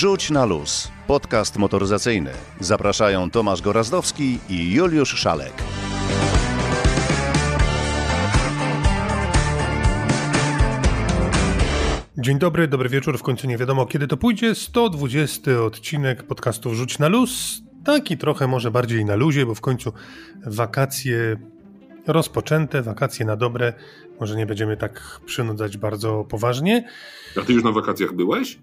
Rzuć na luz. Podcast motoryzacyjny. Zapraszają Tomasz Gorazdowski i Juliusz Szalek. Dzień dobry, dobry wieczór. W końcu nie wiadomo kiedy to pójdzie. 120 odcinek podcastu Rzuć na luz. Taki trochę może bardziej na luzie, bo w końcu wakacje rozpoczęte, wakacje na dobre. Może nie będziemy tak przynudzać bardzo poważnie. A ty już na wakacjach byłeś?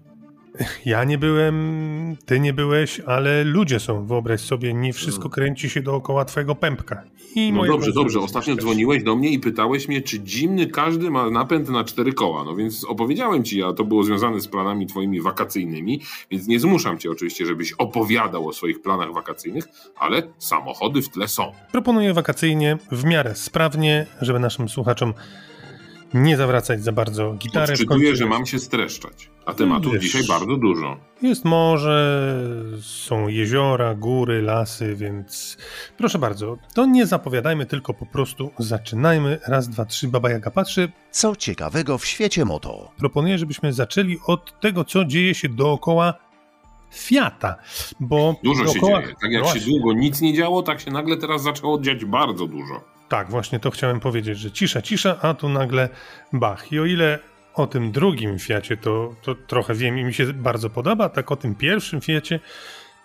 Ja nie byłem, ty nie byłeś, ale ludzie są. Wyobraź sobie, nie wszystko kręci się dookoła twojego pępka. I no dobrze, dobrze. Ostatnio też. dzwoniłeś do mnie i pytałeś mnie, czy zimny każdy ma napęd na cztery koła. No więc opowiedziałem ci, a to było związane z planami twoimi wakacyjnymi, więc nie zmuszam cię oczywiście, żebyś opowiadał o swoich planach wakacyjnych, ale samochody w tle są. Proponuję wakacyjnie, w miarę sprawnie, żeby naszym słuchaczom nie zawracać za bardzo gitary. Odczytuję, że mam się streszczać, a tematów Wiesz, dzisiaj bardzo dużo. Jest morze, są jeziora, góry, lasy, więc proszę bardzo, to nie zapowiadajmy, tylko po prostu zaczynajmy. Raz, dwa, trzy, Baba Jaga patrzy. Co ciekawego w świecie moto? Proponuję, żebyśmy zaczęli od tego, co dzieje się dookoła Fiata, bo dużo dookoła... się dzieje. Tak jak no się długo nic nie działo, tak się nagle teraz zaczęło dziać bardzo dużo. Tak, właśnie to chciałem powiedzieć, że cisza, cisza, a tu nagle bach. I o ile o tym drugim Fiacie to, to trochę wiem i mi się bardzo podoba, tak o tym pierwszym Fiacie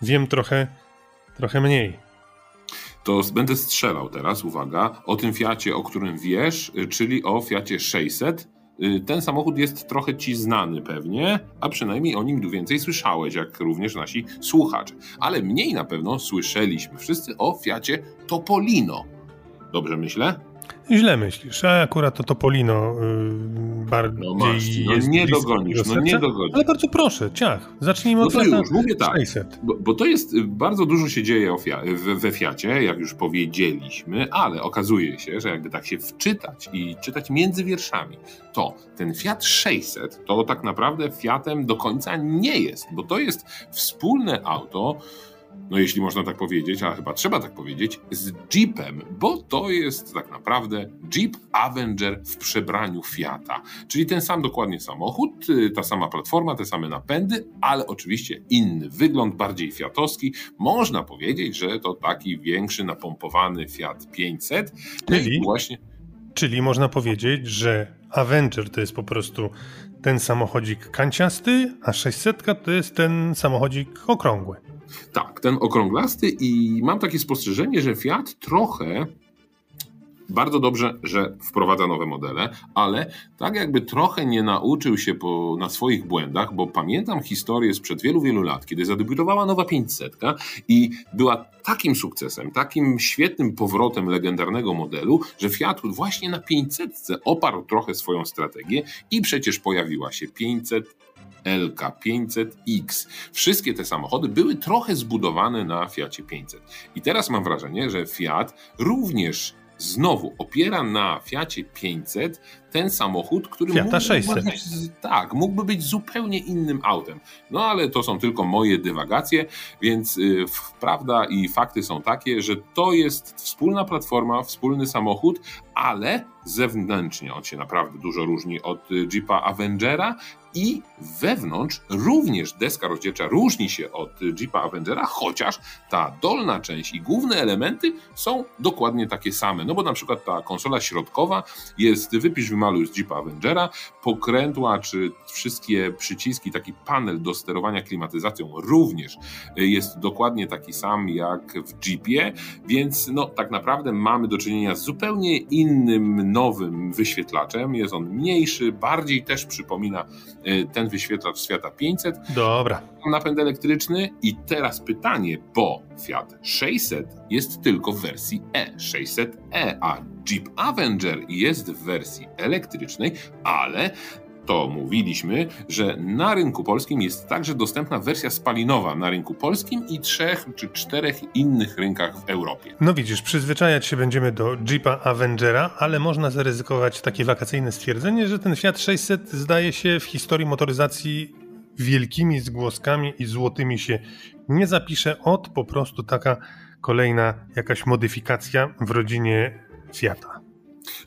wiem trochę, trochę mniej. To będę strzelał teraz, uwaga, o tym Fiacie, o którym wiesz, czyli o Fiacie 600. Ten samochód jest trochę ci znany pewnie, a przynajmniej o nim więcej słyszałeś, jak również nasi słuchacze. Ale mniej na pewno słyszeliśmy wszyscy o Fiacie Topolino. Dobrze myślę? Źle myślisz, a akurat to Topolino yy, bardziej no masz, no nie dogonisz, no nie dogonisz. Ale bardzo proszę, ciach, zacznijmy no od to już, mówię tak, 600. Bo, bo, to jest, y, bardzo dużo się dzieje we Fiacie, jak już powiedzieliśmy, ale okazuje się, że jakby tak się wczytać i czytać między wierszami, to ten Fiat 600 to tak naprawdę Fiatem do końca nie jest, bo to jest wspólne auto, no jeśli można tak powiedzieć, a chyba trzeba tak powiedzieć, z Jeepem, bo to jest tak naprawdę Jeep Avenger w przebraniu Fiata. Czyli ten sam dokładnie samochód, y, ta sama platforma, te same napędy, ale oczywiście inny wygląd, bardziej fiatowski. Można powiedzieć, że to taki większy, napompowany Fiat 500. No czyli, właśnie... czyli można powiedzieć, że Avenger to jest po prostu ten samochodzik kanciasty, a 600 to jest ten samochodzik okrągły. Tak, ten okrąglasty i mam takie spostrzeżenie, że Fiat trochę bardzo dobrze, że wprowadza nowe modele, ale tak jakby trochę nie nauczył się po, na swoich błędach, bo pamiętam historię sprzed wielu, wielu lat, kiedy zadebiutowała nowa 500 i była takim sukcesem, takim świetnym powrotem legendarnego modelu, że Fiat właśnie na 500 oparł trochę swoją strategię i przecież pojawiła się 500 LK500X. Wszystkie te samochody były trochę zbudowane na Fiacie 500. I teraz mam wrażenie, że Fiat również znowu opiera na Fiacie 500 ten samochód, który Fiata mógłby 600. Być, tak, mógłby być zupełnie innym autem. No ale to są tylko moje dywagacje, więc y, prawda i fakty są takie, że to jest wspólna platforma, wspólny samochód, ale zewnętrznie on się naprawdę dużo różni od y, Jeepa Avengera i wewnątrz również deska rozdzielcza różni się od Jeepa Avengera, chociaż ta dolna część i główne elementy są dokładnie takie same. No bo na przykład ta konsola środkowa jest wypisz wymaluj z Jeepa Avengera, pokrętła czy wszystkie przyciski, taki panel do sterowania klimatyzacją również jest dokładnie taki sam jak w Jeepie, więc no tak naprawdę mamy do czynienia z zupełnie innym, nowym wyświetlaczem. Jest on mniejszy, bardziej też przypomina ten wyświetlacz Świata 500. Dobra. Napęd elektryczny i teraz pytanie, bo Fiat 600 jest tylko w wersji E600E, a Jeep Avenger jest w wersji elektrycznej, ale to mówiliśmy, że na rynku polskim jest także dostępna wersja spalinowa na rynku polskim i trzech czy czterech innych rynkach w Europie. No widzisz, przyzwyczajać się będziemy do Jeepa Avengera, ale można zaryzykować takie wakacyjne stwierdzenie, że ten Fiat 600 zdaje się w historii motoryzacji wielkimi zgłoskami i złotymi się nie zapisze od po prostu taka kolejna jakaś modyfikacja w rodzinie Fiata.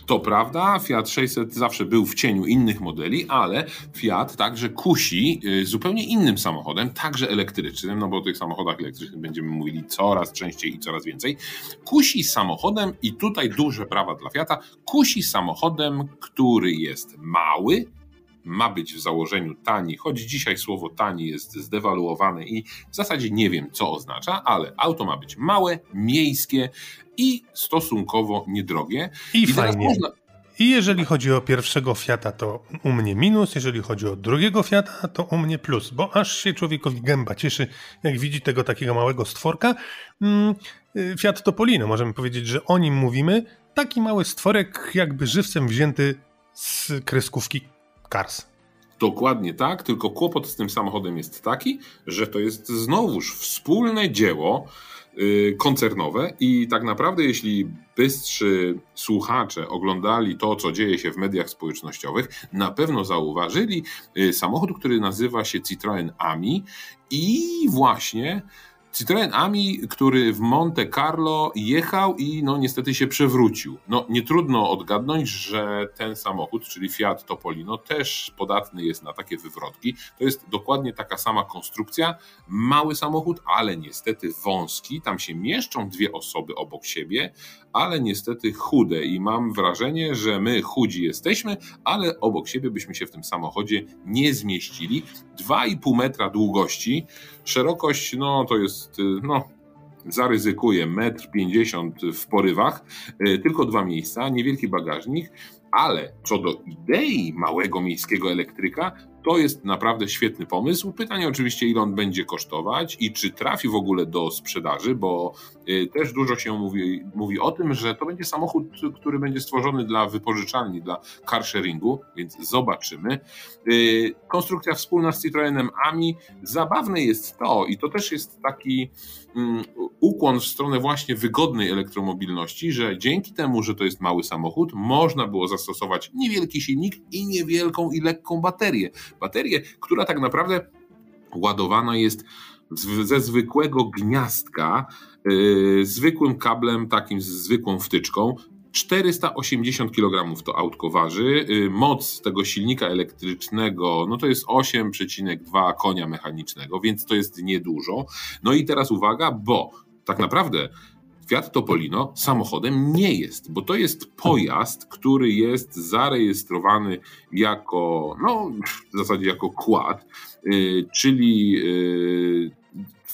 To prawda, Fiat 600 zawsze był w cieniu innych modeli, ale Fiat także kusi y, zupełnie innym samochodem, także elektrycznym, no bo o tych samochodach elektrycznych będziemy mówili coraz częściej i coraz więcej. Kusi samochodem, i tutaj duże prawa dla Fiata, kusi samochodem, który jest mały, ma być w założeniu tani, choć dzisiaj słowo tani jest zdewaluowane i w zasadzie nie wiem, co oznacza, ale auto ma być małe, miejskie i stosunkowo niedrogie. I, I fajnie. Można... I jeżeli chodzi o pierwszego Fiata, to u mnie minus, jeżeli chodzi o drugiego Fiata, to u mnie plus, bo aż się człowiekowi gęba cieszy, jak widzi tego takiego małego stworka. Mm, y, Fiat Topolino, możemy powiedzieć, że o nim mówimy. Taki mały stworek, jakby żywcem wzięty z kreskówki Cars. Dokładnie tak, tylko kłopot z tym samochodem jest taki, że to jest znowuż wspólne dzieło yy, koncernowe i tak naprawdę jeśli bystrzy słuchacze oglądali to, co dzieje się w mediach społecznościowych, na pewno zauważyli yy, samochód, który nazywa się Citroën Ami i właśnie Citroen Ami, który w Monte Carlo jechał i no niestety się przewrócił. No nie trudno odgadnąć, że ten samochód, czyli Fiat Topolino, też podatny jest na takie wywrotki. To jest dokładnie taka sama konstrukcja, mały samochód, ale niestety wąski. Tam się mieszczą dwie osoby obok siebie, ale niestety chude i mam wrażenie, że my chudzi jesteśmy, ale obok siebie byśmy się w tym samochodzie nie zmieścili. 2,5 metra długości, szerokość no to jest no zaryzykuję 1,50 m w porywach, y, tylko dwa miejsca, niewielki bagażnik, ale co do idei małego miejskiego elektryka, to jest naprawdę świetny pomysł. Pytanie oczywiście, ile on będzie kosztować i czy trafi w ogóle do sprzedaży, bo y, też dużo się mówi, mówi o tym, że to będzie samochód, który będzie stworzony dla wypożyczalni, dla car sharingu, więc zobaczymy. Y, konstrukcja wspólna z Citroenem AMI. Zabawne jest to, i to też jest taki mm, ukłon w stronę właśnie wygodnej elektromobilności, że dzięki temu, że to jest mały samochód, można było zastosować niewielki silnik i niewielką i lekką baterię baterię, która tak naprawdę ładowana jest ze zwykłego gniazdka, zwykłym kablem, takim z zwykłą wtyczką. 480 kg to autko waży. Yy, moc tego silnika elektrycznego no to jest 8,2 konia mechanicznego, więc to jest niedużo. No i teraz uwaga, bo tak naprawdę Fiat Topolino samochodem nie jest, bo to jest pojazd, który jest zarejestrowany jako, no w zasadzie jako kład, y, czyli y,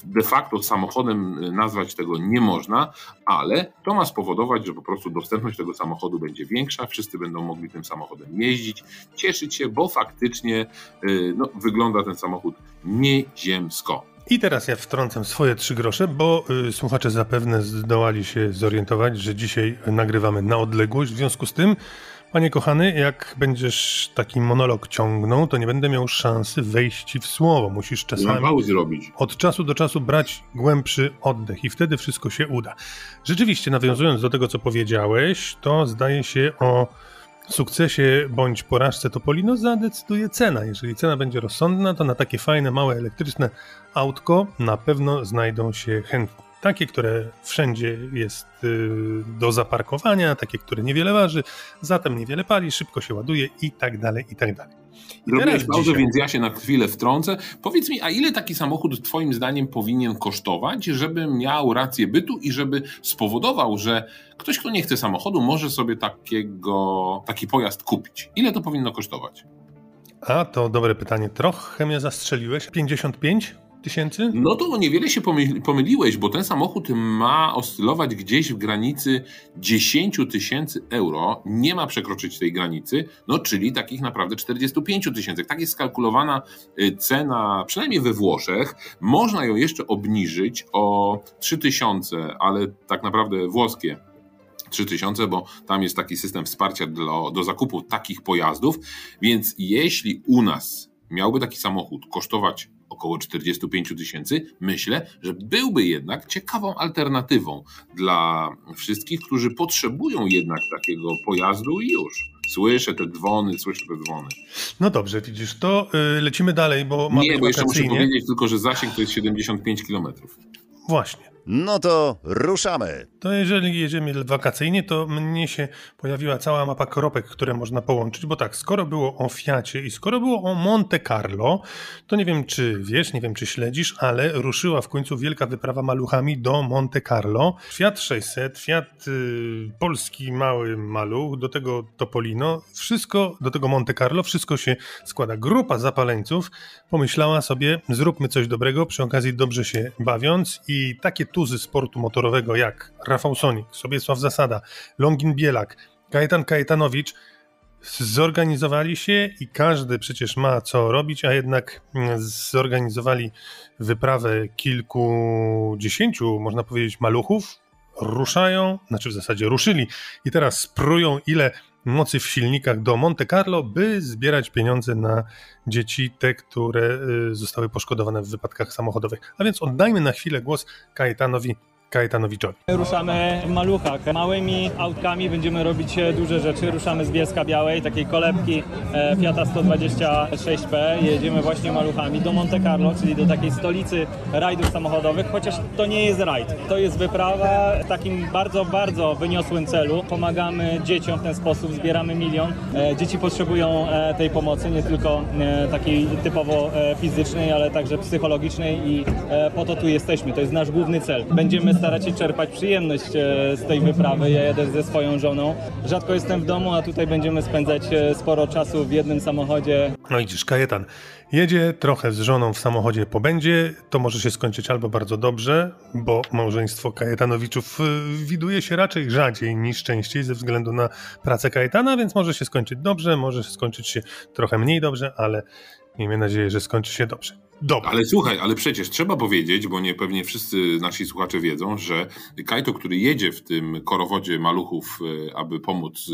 de facto samochodem nazwać tego nie można, ale to ma spowodować, że po prostu dostępność tego samochodu będzie większa, wszyscy będą mogli tym samochodem jeździć, cieszyć się, bo faktycznie y, no, wygląda ten samochód nieziemsko. I teraz ja wtrącam swoje trzy grosze, bo y, słuchacze zapewne zdołali się zorientować, że dzisiaj nagrywamy na odległość. W związku z tym, panie kochany, jak będziesz taki monolog ciągnął, to nie będę miał szansy wejść w słowo. Musisz czasami zrobić. od czasu do czasu brać głębszy oddech i wtedy wszystko się uda. Rzeczywiście, nawiązując do tego, co powiedziałeś, to zdaje się o sukcesie bądź porażce Topolino zadecyduje cena. Jeżeli cena będzie rozsądna, to na takie fajne, małe elektryczne autko na pewno znajdą się chętni. Takie, które wszędzie jest y, do zaparkowania, takie, które niewiele waży, zatem niewiele pali, szybko się ładuje i tak dalej, i tak dalej. Zrobiłeś pauzę, dzisiaj... więc ja się na chwilę wtrącę. Powiedz mi, a ile taki samochód twoim zdaniem powinien kosztować, żeby miał rację bytu i żeby spowodował, że ktoś, kto nie chce samochodu, może sobie takiego, taki pojazd kupić? Ile to powinno kosztować? A, to dobre pytanie. Trochę mnie zastrzeliłeś. 55? Tysięcy? No to niewiele się pomyliłeś, bo ten samochód ma oscylować gdzieś w granicy 10 tysięcy euro. Nie ma przekroczyć tej granicy, no czyli takich naprawdę 45 tysięcy. Tak jest skalkulowana y, cena, przynajmniej we Włoszech. Można ją jeszcze obniżyć o 3 tysiące, ale tak naprawdę włoskie 3000, bo tam jest taki system wsparcia do, do zakupu takich pojazdów. Więc jeśli u nas miałby taki samochód kosztować około 45 tysięcy, myślę, że byłby jednak ciekawą alternatywą dla wszystkich, którzy potrzebują jednak takiego pojazdu i już. Słyszę te dzwony, słyszę te dzwony. No dobrze, widzisz, to yy, lecimy dalej, bo mamy Nie, bo jeszcze muszę powiedzieć tylko, że zasięg to jest 75 kilometrów. Właśnie. No to ruszamy. To jeżeli jedziemy wakacyjnie, to mnie się pojawiła cała mapa kropek, które można połączyć, bo tak, skoro było o Fiacie i skoro było o Monte Carlo, to nie wiem czy wiesz, nie wiem czy śledzisz, ale ruszyła w końcu wielka wyprawa maluchami do Monte Carlo. Fiat 600, Fiat y, polski mały maluch, do tego Topolino, wszystko, do tego Monte Carlo, wszystko się składa. Grupa zapaleńców pomyślała sobie, zróbmy coś dobrego, przy okazji dobrze się bawiąc i takie tuzy sportu motorowego jak Rafał Sonik, Sobiesław Zasada, Longin Bielak, Kajetan Kajetanowicz zorganizowali się i każdy przecież ma co robić, a jednak mm, zorganizowali wyprawę kilkudziesięciu, można powiedzieć, maluchów. Ruszają, znaczy w zasadzie ruszyli i teraz sprują ile mocy w silnikach do Monte Carlo, by zbierać pieniądze na dzieci, te, które y, zostały poszkodowane w wypadkach samochodowych. A więc oddajmy na chwilę głos Kajetanowi Kajetanowiczowi. Ruszamy w maluchach. Małymi autkami będziemy robić e, duże rzeczy. Ruszamy z Bielska Białej, takiej kolebki e, Fiata 126P. Jedziemy właśnie maluchami do Monte Carlo, czyli do takiej stolicy rajdów samochodowych, chociaż to nie jest rajd. To jest wyprawa w takim bardzo, bardzo wyniosłym celu. Pomagamy dzieciom w ten sposób, zbieramy milion. E, dzieci potrzebują tej pomocy, nie tylko takiej typowo fizycznej, ale także psychologicznej i po to tu jesteśmy. To jest nasz główny cel. Będziemy starać się czerpać przyjemność e, z tej wyprawy. Ja jadę ze swoją żoną. Rzadko jestem w domu, a tutaj będziemy spędzać e, sporo czasu w jednym samochodzie. No widzisz, Kajetan jedzie trochę z żoną w samochodzie po będzie. To może się skończyć albo bardzo dobrze, bo małżeństwo Kajetanowiczów e, widuje się raczej rzadziej niż częściej ze względu na pracę Kajetana, więc może się skończyć dobrze, może skończyć się trochę mniej dobrze, ale miejmy nadzieję, że skończy się dobrze. Dobra. Ale słuchaj, ale przecież trzeba powiedzieć, bo nie pewnie wszyscy nasi słuchacze wiedzą, że Kajto, który jedzie w tym korowodzie maluchów, e, aby pomóc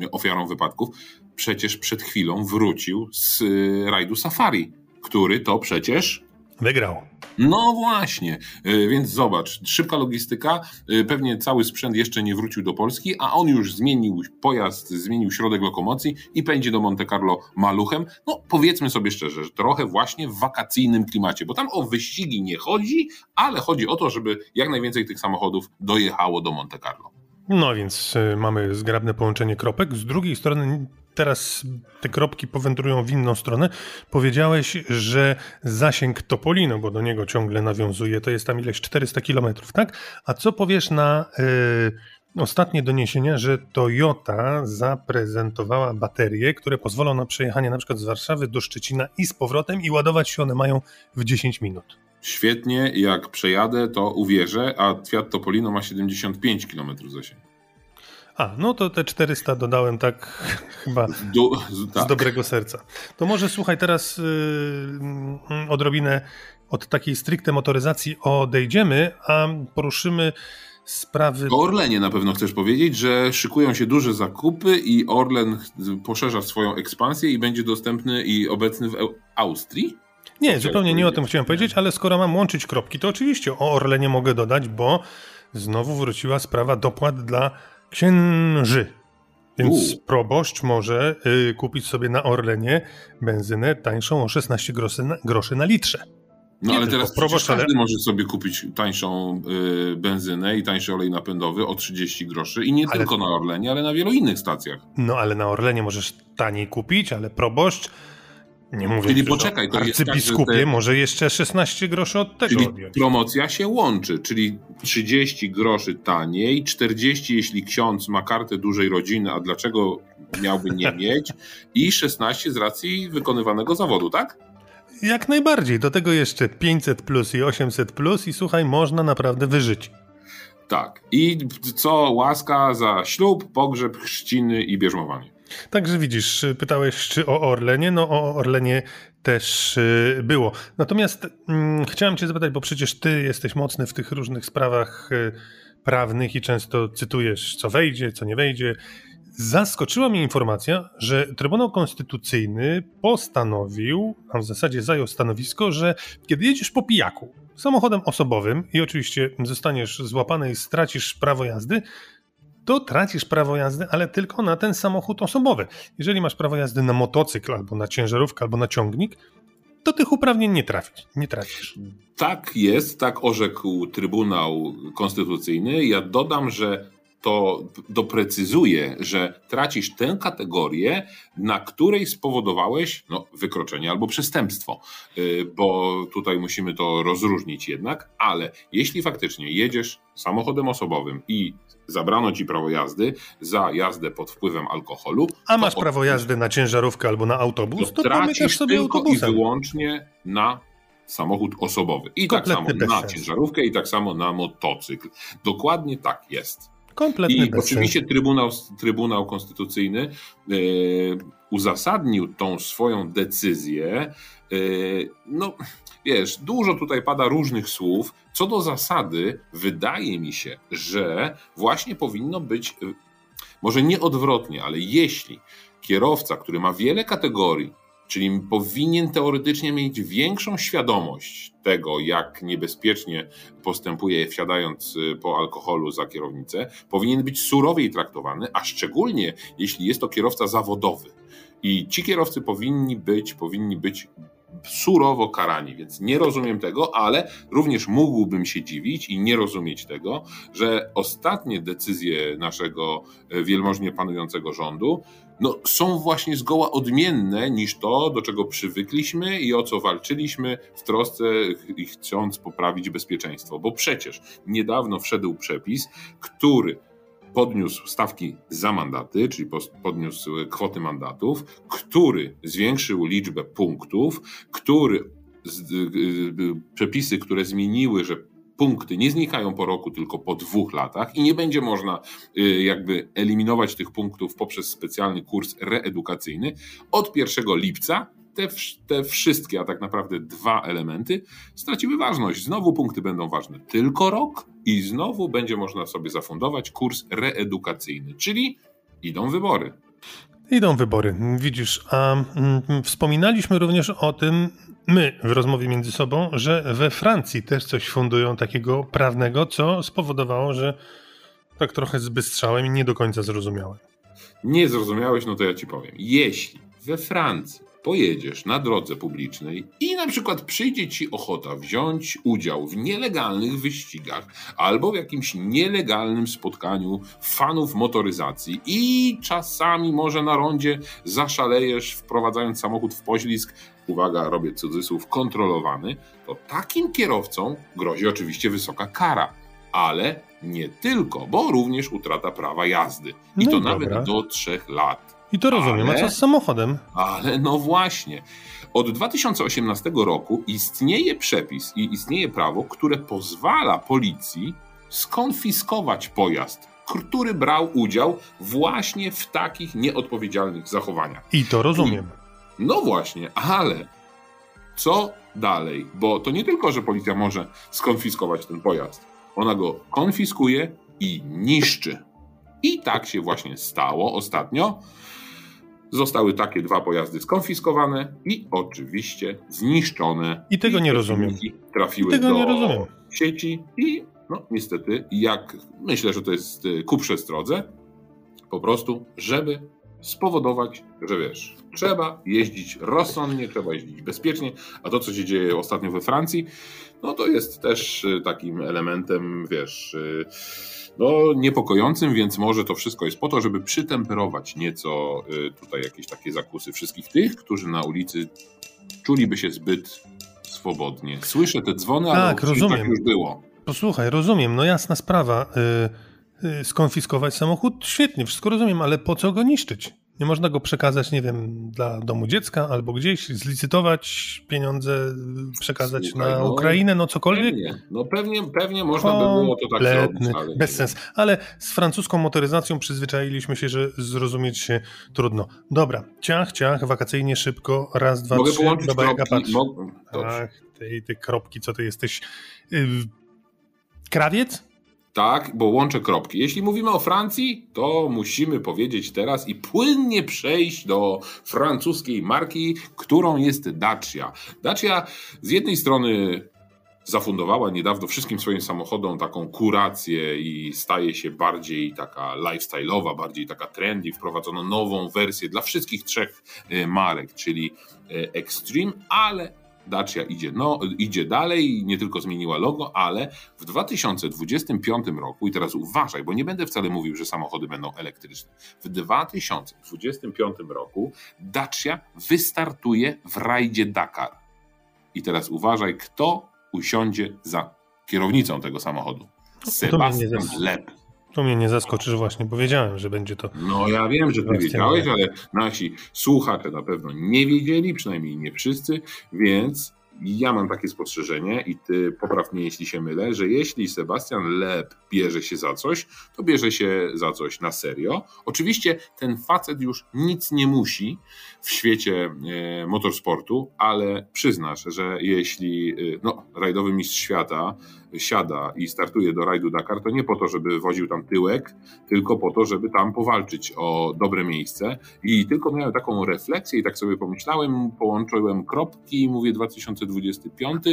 e, ofiarom wypadków, przecież przed chwilą wrócił z e, rajdu Safari, który to przecież Wygrał. No właśnie, e, więc zobacz, szybka logistyka, e, pewnie cały sprzęt jeszcze nie wrócił do Polski, a on już zmienił pojazd, zmienił środek lokomocji i pędzi do Monte Carlo maluchem. No powiedzmy sobie szczerze, że trochę właśnie w wakacyjnym klimacie, bo tam o wyścigi nie chodzi, ale chodzi o to, żeby jak najwięcej tych samochodów dojechało do Monte Carlo. No więc y, mamy zgrabne połączenie kropek. Z drugiej strony teraz te kropki powędrują w inną stronę. Powiedziałeś, że zasięg Topolino, bo do niego ciągle nawiązuje, to jest tam ileś 400 km, tak? A co powiesz na y, ostatnie doniesienia, że Toyota zaprezentowała baterie, które pozwolą na przejechanie na przykład z Warszawy do Szczecina i z powrotem i ładować się one mają w 10 minut? Świetnie, jak przejadę, to uwierzę, a Fiat Topolino ma 75 km zasięgu. A, no to te 400 dodałem tak chyba Do, tak. z dobrego serca. To może słuchaj, teraz yy, odrobinę od takiej stricte motoryzacji odejdziemy, a poruszymy sprawy. O Orlenie na pewno chcesz powiedzieć, że szykują się duże zakupy i Orlen poszerza swoją ekspansję i będzie dostępny i obecny w Austrii? Nie, zupełnie nie o tym chciałem powiedzieć, ale skoro mam łączyć kropki, to oczywiście o Orlenie mogę dodać, bo znowu wróciła sprawa dopłat dla księży. Więc U. proboszcz może y, kupić sobie na Orlenie benzynę tańszą o 16 groszy na, groszy na litrze. No nie ale teraz proboszcz, każdy ale... może sobie kupić tańszą y, benzynę i tańszy olej napędowy o 30 groszy i nie ale... tylko na Orlenie, ale na wielu innych stacjach. No ale na Orlenie możesz taniej kupić, ale proboszcz nie mówię, Czyli poczekaj, to jest tak, te... może jeszcze 16 groszy od tego Czyli odjąć. promocja się łączy, czyli 30 groszy taniej, 40 jeśli ksiądz ma kartę dużej rodziny, a dlaczego miałby nie mieć i 16 z racji wykonywanego zawodu, tak? Jak najbardziej. Do tego jeszcze 500 plus i 800 plus i słuchaj, można naprawdę wyżyć. Tak. I co łaska za ślub, pogrzeb, chrzciny i bierzmowanie. Także widzisz, pytałeś czy o Orlenie. No o Orlenie też y, było. Natomiast hmm, chciałem cię zapytać, bo przecież ty jesteś mocny w tych różnych sprawach y, prawnych i często cytujesz, co wejdzie, co nie wejdzie. Zaskoczyła mnie informacja, że Trybunał Konstytucyjny postanowił, a w zasadzie zajął stanowisko, że kiedy jedziesz po pijaku samochodem osobowym i oczywiście zostaniesz złapany i stracisz prawo jazdy, to tracisz prawo jazdy, ale tylko na ten samochód osobowy. Jeżeli masz prawo jazdy na motocykl, albo na ciężarówkę, albo na ciągnik, do tych uprawnień nie trafisz. Nie trafisz. Tak jest, tak orzekł Trybunał Konstytucyjny. Ja dodam, że to doprecyzuje, że tracisz tę kategorię, na której spowodowałeś no, wykroczenie albo przestępstwo, y, bo tutaj musimy to rozróżnić jednak, ale jeśli faktycznie jedziesz samochodem osobowym i zabrano ci prawo jazdy za jazdę pod wpływem alkoholu. A masz prawo jazdy na ciężarówkę albo na autobus, to, to tracisz sobie tylko autobusem. i wyłącznie na samochód osobowy. I Kompletny tak samo na ciężarówkę, i tak samo na motocykl. Dokładnie tak jest. Kompletny I bezsens. oczywiście Trybunał, Trybunał Konstytucyjny e, uzasadnił tą swoją decyzję. E, no, wiesz, dużo tutaj pada różnych słów. Co do zasady, wydaje mi się, że właśnie powinno być, e, może nie odwrotnie, ale jeśli kierowca, który ma wiele kategorii, czyli powinien teoretycznie mieć większą świadomość tego, jak niebezpiecznie postępuje wsiadając y, po alkoholu za kierownicę, powinien być surowiej traktowany, a szczególnie jeśli jest to kierowca zawodowy. I ci kierowcy powinni być, powinni być surowo karani, więc nie rozumiem tego, ale również mógłbym się dziwić i nie rozumieć tego, że ostatnie decyzje naszego e, wielmożnie panującego rządu no, są właśnie zgoła odmienne niż to, do czego przywykliśmy i o co walczyliśmy w trosce i chcąc poprawić bezpieczeństwo. Bo przecież niedawno wszedł przepis, który podniósł stawki za mandaty, czyli podniósł kwoty mandatów, który zwiększył liczbę punktów, który z, y, y, przepisy, które zmieniły, że punkty nie znikają po roku, tylko po dwóch latach i nie będzie można y, jakby eliminować tych punktów poprzez specjalny kurs reedukacyjny. Od 1 lipca te, te wszystkie, a tak naprawdę dwa elementy straciły ważność. Znowu punkty będą ważne tylko rok i znowu będzie można sobie zafundować kurs reedukacyjny, czyli idą wybory. Idą wybory, widzisz, a mm, wspominaliśmy również o tym, my w rozmowie między sobą, że we Francji też coś fundują takiego prawnego, co spowodowało, że tak trochę zbystrzałem i nie do końca zrozumiałem. Nie zrozumiałeś, no to ja ci powiem. Jeśli we Francji pojedziesz na drodze publicznej i na przykład przyjdzie ci ochota wziąć udział w nielegalnych wyścigach albo w jakimś nielegalnym spotkaniu fanów motoryzacji i czasami może na rondzie zaszalejesz wprowadzając samochód w poślizg, uwaga, robię cudzysłów, kontrolowany, to takim kierowcom grozi oczywiście wysoka kara. Ale nie tylko, bo również utrata prawa jazdy. I No to i nawet dobra. do trzech lat. I to rozumiem, a Ale- co z samochodem? Ale no właśnie. Od 2018 roku istnieje przepis i istnieje prawo, które pozwala policji skonfiskować pojazd, który brał udział właśnie w takich nieodpowiedzialnych zachowaniach. I to rozumiem. No właśnie, ale co dalej? Bo to nie tylko, że policja może skonfiskować ten pojazd. Ona go konfiskuje i niszczy. I tak się właśnie stało ostatnio. Zostały takie dwa pojazdy skonfiskowane i oczywiście zniszczone. I tego nie te rozumiem. Trafiły Tego do nie rozumiem. sieci i no niestety, jak myślę, że to jest y, ku przestrodze, po prostu, żeby spowodować, że wiesz, trzeba jeździć rozsądnie, trzeba jeździć bezpiecznie, a to, co się dzieje ostatnio we Francji, no to jest też y, takim elementem, wiesz, y, no niepokojącym, więc może to wszystko jest po to, żeby przytemperować nieco y, tutaj jakieś takie zakusy wszystkich tych, którzy na ulicy czuliby się zbyt swobodnie. Słyszę te dzwony, ale Tak, tak rozumiem. już było. Posłuchaj, rozumiem, no jasna sprawa. Y, y, skonfiskować samochód, świetnie, wszystko rozumiem, ale po co go niszczyć? Nie można go przekazać, nie wiem, dla domu dziecka albo gdzieś, zlicytować pieniądze, y, przekazać Słuchaj, na no, Ukrainę, no cokolwiek. Pewnie, no pewnie, pewnie można by było to tak zrobić. Ale bez sens. Ale z francuską motoryzacją przyzwyczailiśmy się, że zrozumieć się trudno. Dobra, ciach, ciach, wakacyjnie, szybko, raz, dwa, Mogę trzy, połączyć dobra, kropki. patrz. Mo... Dobrze. Ach, ty, ty kropki, co ty jesteś? Yy, krawiec? Tak, bo łączę kropki. Jeśli mówimy o Francji, to musimy powiedzieć teraz i płynnie przejść do francuskiej marki, którą jest Dacia. Dacia z jednej strony zafundowała niedawno wszystkim swoim samochodom taką kurację i staje się bardziej taka lifestyle'owa, bardziej taka trendy. Wprowadzono nową wersję dla wszystkich trzech e, marek, czyli e, Extreme, ale Dacia idzie, no, idzie dalej, nie tylko zmieniła logo, ale w 2025 roku, i teraz uważaj, bo nie będę wcale mówił, że samochody będą elektryczne. W 2025 roku Dacia wystartuje w rajdzie Dakar. I teraz uważaj, kto usiądzie za kierownicą tego samochodu. Sebastian Lep. To mnie nie zaskoczy, że właśnie powiedziałem, że będzie to. No ja wiem, że ty wiedziałeś, ale nasi słuchacze na pewno nie wiedzieli, przynajmniej nie wszyscy, więc ja mam takie spostrzeżenie i ty popraw mnie, jeśli się mylę, że jeśli Sebastian Leb bierze się za coś, to bierze się za coś na serio. Oczywiście ten facet już nic nie musi w świecie e, motorsportu, ale przyznasz, że jeśli e, no, rajdowy mistrz świata siada i startuje do rajdu Dakar, to nie po to, żeby woził tam tyłek, tylko po to, żeby tam powalczyć o dobre miejsce. I tylko miałem taką refleksję i tak sobie pomyślałem, połączyłem kropki i mówię 2025,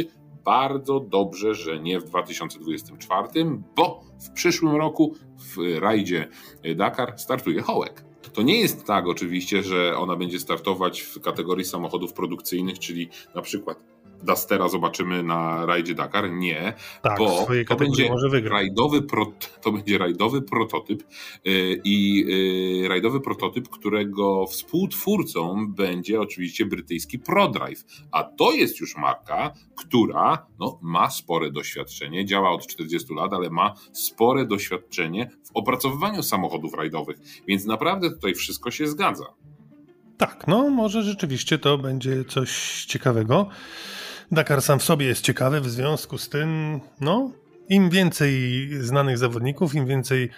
bardzo dobrze, że nie w 2024, bo w przyszłym roku w rajdzie Dakar startuje Hołek. To nie jest tak oczywiście, że ona będzie startować w kategorii samochodów produkcyjnych, czyli na przykład Dustera zobaczymy na rajdzie Dakar? Nie, tak, bo to będzie, rajdowy pro, to będzie rajdowy prototyp yy, i yy, rajdowy prototyp, którego współtwórcą będzie oczywiście brytyjski ProDrive, a to jest już marka, która no, ma spore doświadczenie, działa od 40 lat, ale ma spore doświadczenie w opracowywaniu samochodów rajdowych, więc naprawdę tutaj wszystko się zgadza. Tak, no może rzeczywiście to będzie coś ciekawego. Dakar sam w sobie jest ciekawy, w związku z tym, no, im więcej znanych zawodników, im więcej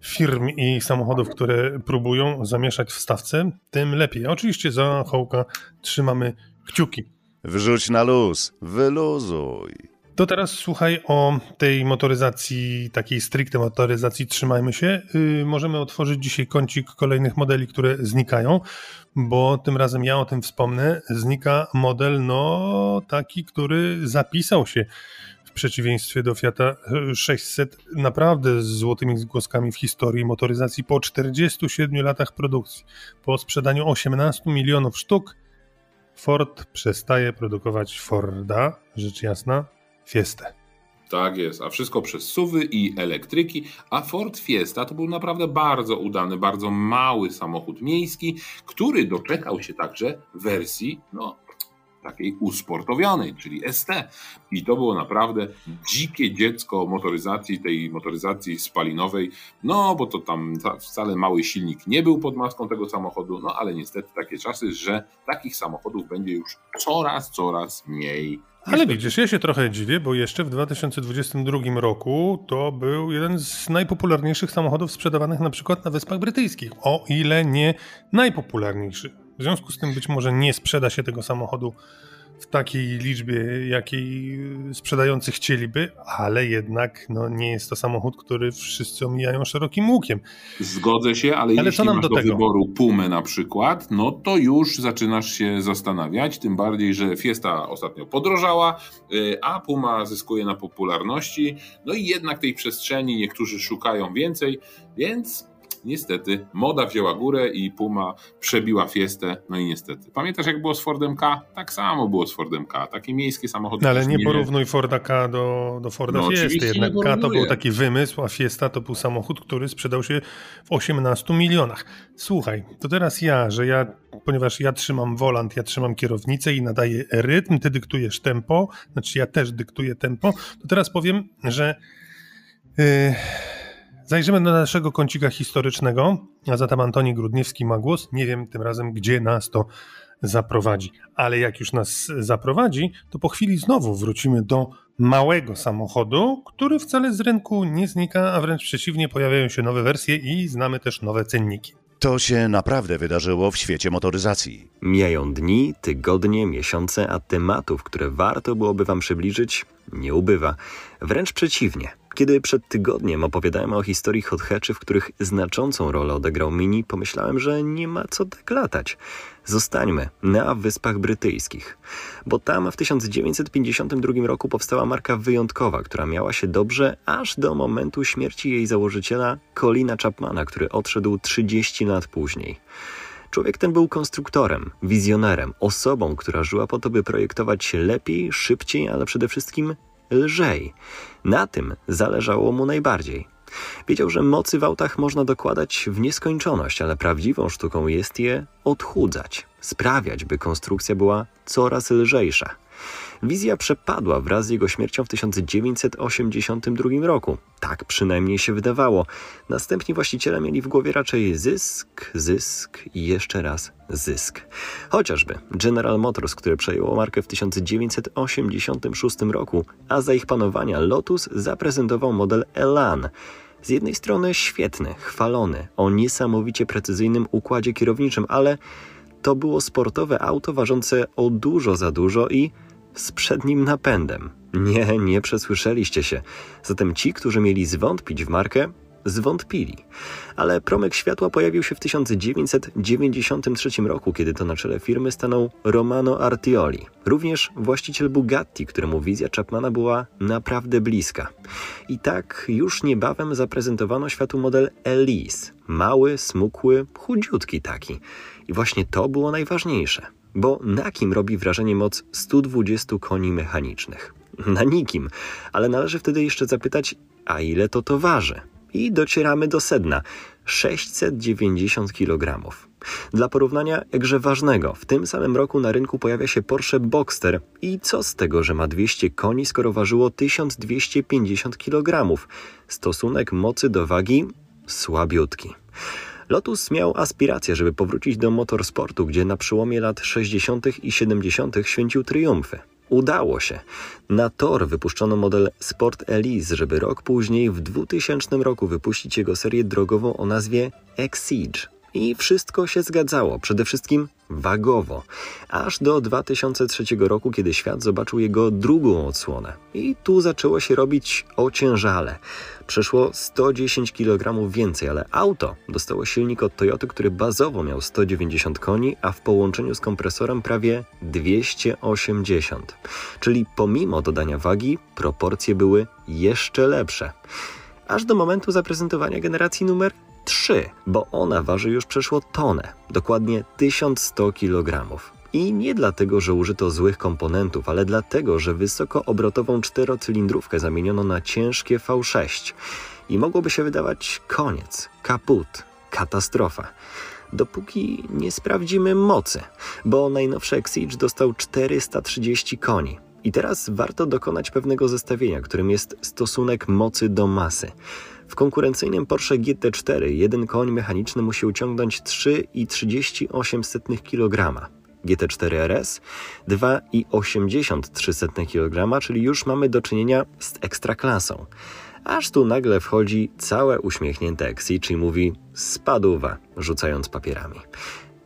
firm i samochodów, które próbują zamieszać w stawce, tym lepiej. Oczywiście za Hołka trzymamy kciuki. Wrzuć na luz, wyluzuj. To teraz słuchaj o tej motoryzacji, takiej stricte motoryzacji, trzymajmy się. Yy, możemy otworzyć dzisiaj kącik kolejnych modeli, które znikają, bo tym razem ja o tym wspomnę. Znika model, no taki, który zapisał się w przeciwieństwie do Fiata 600 naprawdę z złotymi zgłoskami w historii motoryzacji po 47 latach produkcji. Po sprzedaniu 18 milionów sztuk Ford przestaje produkować Forda, rzecz jasna, Fiestę. Tak jest, a wszystko przez suwy i elektryki, a Ford Fiesta to był naprawdę bardzo udany, bardzo mały samochód miejski, który doczekał się także wersji, no takiej usportowionej, czyli ST. I to było naprawdę dzikie dziecko motoryzacji, tej motoryzacji spalinowej, no bo to tam wcale mały silnik nie był pod maską tego samochodu, no ale niestety takie czasy, że takich samochodów będzie już coraz, coraz mniej ale widzisz, ja się trochę dziwię, bo jeszcze w 2022 roku to był jeden z najpopularniejszych samochodów sprzedawanych na przykład na Wyspach Brytyjskich, o ile nie najpopularniejszy. W związku z tym być może nie sprzeda się tego samochodu w takiej liczbie, jakiej sprzedający chcieliby, ale jednak no, nie jest to samochód, który wszyscy omijają szerokim łukiem. Zgodzę się, ale, ale jeśli masz do, do wyboru Pumę na przykład, no to już zaczynasz się zastanawiać, tym bardziej, że Fiesta ostatnio podrożała, y, a Puma zyskuje na popularności, no i jednak tej przestrzeni niektórzy szukają więcej, więc niestety moda wzięła górę i Puma przebiła Fiestę, no i niestety. Pamiętasz jak było z Fordem K? Tak samo było z Fordem K. Takie miejskie samochody. No, ale nie, nie porównuj Forda K do, do Forda no, Fiesty. Jednak K to był taki wymysł, a Fiesta to był samochód, który sprzedał się w 18 milionach. Słuchaj, to teraz ja, że ja, ponieważ ja trzymam volant, ja trzymam kierownicę i nadaję rytm, ty dyktujesz tempo, znaczy ja też dyktuję tempo, to teraz powiem, że yy, Zajrzymy do naszego kącika historycznego, a zatem Antoni Grudniewski ma głos. Nie wiem tym razem, gdzie nas to zaprowadzi, ale jak już nas zaprowadzi, to po chwili znowu wrócimy do małego samochodu, który wcale z rynku nie znika, a wręcz przeciwnie, pojawiają się nowe wersje i znamy też nowe cenniki. To się naprawdę wydarzyło w świecie motoryzacji. Mijają dni, tygodnie, miesiące, a tematów, które warto byłoby Wam przybliżyć, nie ubywa. Wręcz przeciwnie. Kiedy przed tygodniem opowiadałem o historii hot hatchy, w których znaczącą rolę odegrał Mini, pomyślałem, że nie ma co tak latać. Zostańmy na Wyspach Brytyjskich, bo tam w 1952 roku powstała marka wyjątkowa, która miała się dobrze aż do momentu śmierci jej założyciela Colina Chapmana, który odszedł 30 lat później. Człowiek ten był konstruktorem, wizjonerem, osobą, która żyła po to, by projektować lepiej, szybciej, ale przede wszystkim lżej. Na tym zależało mu najbardziej. Wiedział, że mocy w autach można dokładać w nieskończoność, ale prawdziwą sztuką jest je odchudzać, sprawiać, by konstrukcja była coraz lżejsza. Wizja przepadła wraz z jego śmiercią w 1982 roku. Tak przynajmniej się wydawało. Następni właściciele mieli w głowie raczej zysk, zysk i jeszcze raz zysk. Chociażby General Motors, które przejęło markę w 1986 roku, a za ich panowania Lotus zaprezentował model Elan. Z jednej strony świetny, chwalony, o niesamowicie precyzyjnym układzie kierowniczym, ale to było sportowe auto ważące o dużo za dużo i z przednim napędem. Nie, nie przesłyszeliście się. Zatem ci, którzy mieli zwątpić w markę, zwątpili. Ale promyk światła pojawił się w 1993 roku, kiedy to na czele firmy stanął Romano Artioli, również właściciel Bugatti, któremu wizja Chapmana była naprawdę bliska. I tak już niebawem zaprezentowano światu model Elise. Mały, smukły, chudziutki taki. I właśnie to było najważniejsze – bo na kim robi wrażenie moc 120 koni mechanicznych? Na nikim, ale należy wtedy jeszcze zapytać, a ile to to waży? I docieramy do sedna 690 kg. Dla porównania jakże ważnego, w tym samym roku na rynku pojawia się Porsche Boxster i co z tego, że ma 200 koni, skoro ważyło 1250 kg? Stosunek mocy do wagi słabiutki. Lotus miał aspiracje, żeby powrócić do motorsportu, gdzie na przełomie lat 60. i 70. święcił triumfy. Udało się. Na tor wypuszczono model Sport Elise, żeby rok później, w 2000 roku, wypuścić jego serię drogową o nazwie Exige. I wszystko się zgadzało, przede wszystkim wagowo, aż do 2003 roku, kiedy świat zobaczył jego drugą odsłonę. I tu zaczęło się robić ociężale. Przeszło 110 kg więcej, ale auto dostało silnik od Toyoty, który bazowo miał 190 koni, a w połączeniu z kompresorem prawie 280. Czyli pomimo dodania wagi, proporcje były jeszcze lepsze. Aż do momentu zaprezentowania generacji numer 3, bo ona waży już przeszło tonę, dokładnie 1100 kg. I nie dlatego, że użyto złych komponentów, ale dlatego, że wysokoobrotową czterocylindrówkę zamieniono na ciężkie V6. I mogłoby się wydawać koniec, kaput, katastrofa. Dopóki nie sprawdzimy mocy, bo najnowszy Exige dostał 430 koni. I teraz warto dokonać pewnego zestawienia, którym jest stosunek mocy do masy. W konkurencyjnym Porsche GT4 jeden koń mechaniczny musi uciągnąć 3,38 kg. GT4 RS 2,83 kg, czyli już mamy do czynienia z ekstraklasą. Aż tu nagle wchodzi całe uśmiechnięte Exi, czyli mówi spadówa, rzucając papierami.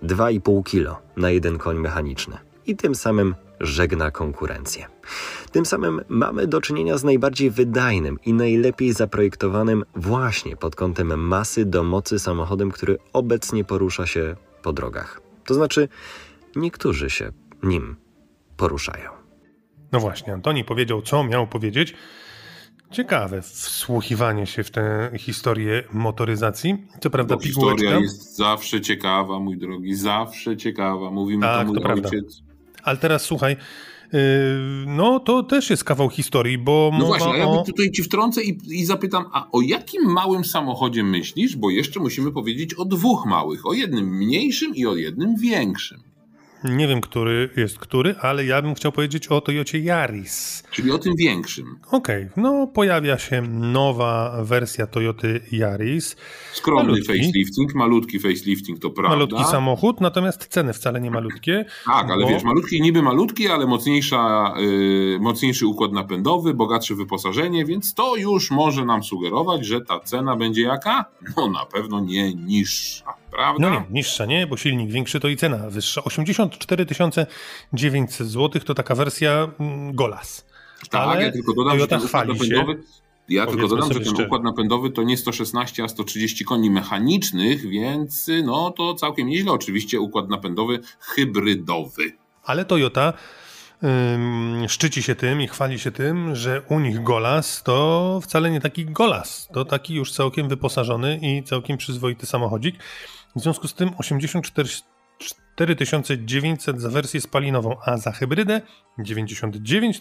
2,5 kg na jeden koń mechaniczny i tym samym żegna konkurencję. Tym samym mamy do czynienia z najbardziej wydajnym i najlepiej zaprojektowanym właśnie pod kątem masy do mocy samochodem, który obecnie porusza się po drogach. To znaczy, niektórzy się nim poruszają. No właśnie, Antoni powiedział, co miał powiedzieć. Ciekawe wsłuchiwanie się w tę historię motoryzacji. Co prawda, Bo historia jest zawsze ciekawa, mój drogi, zawsze ciekawa. Mówimy tak, to mój to ojciec. Prawda. Ale teraz słuchaj, yy, no to też jest kawał historii, bo. No właśnie, a ja o... tutaj ci wtrącę i, i zapytam, a o jakim małym samochodzie myślisz? Bo jeszcze musimy powiedzieć o dwóch małych, o jednym mniejszym i o jednym większym. Nie wiem, który jest który, ale ja bym chciał powiedzieć o Toyocie Yaris. Czyli o tym większym. Okej, okay. no pojawia się nowa wersja Toyoty Yaris. Skromny malutki. facelifting, malutki facelifting, to prawda. Malutki samochód, natomiast ceny wcale nie malutkie. Tak, ale bo... wiesz, malutki niby malutki, ale mocniejsza, yy, mocniejszy układ napędowy, bogatsze wyposażenie, więc to już może nam sugerować, że ta cena będzie jaka? No na pewno nie niższa prawda? No nie, niższa nie, bo silnik większy to i cena wyższa. 84 900 zł to taka wersja mm, Golas. Tak, Ale ja tylko dodam, że ten układ napędowy, ja tylko dodam, że ten układ napędowy to nie 116, a 130 koni mechanicznych, więc no to całkiem nieźle. Oczywiście układ napędowy hybrydowy. Ale Toyota szczyci się tym i chwali się tym, że u nich Golas to wcale nie taki Golas, to taki już całkiem wyposażony i całkiem przyzwoity samochodzik. W związku z tym 84 4900 za wersję spalinową, a za hybrydę 99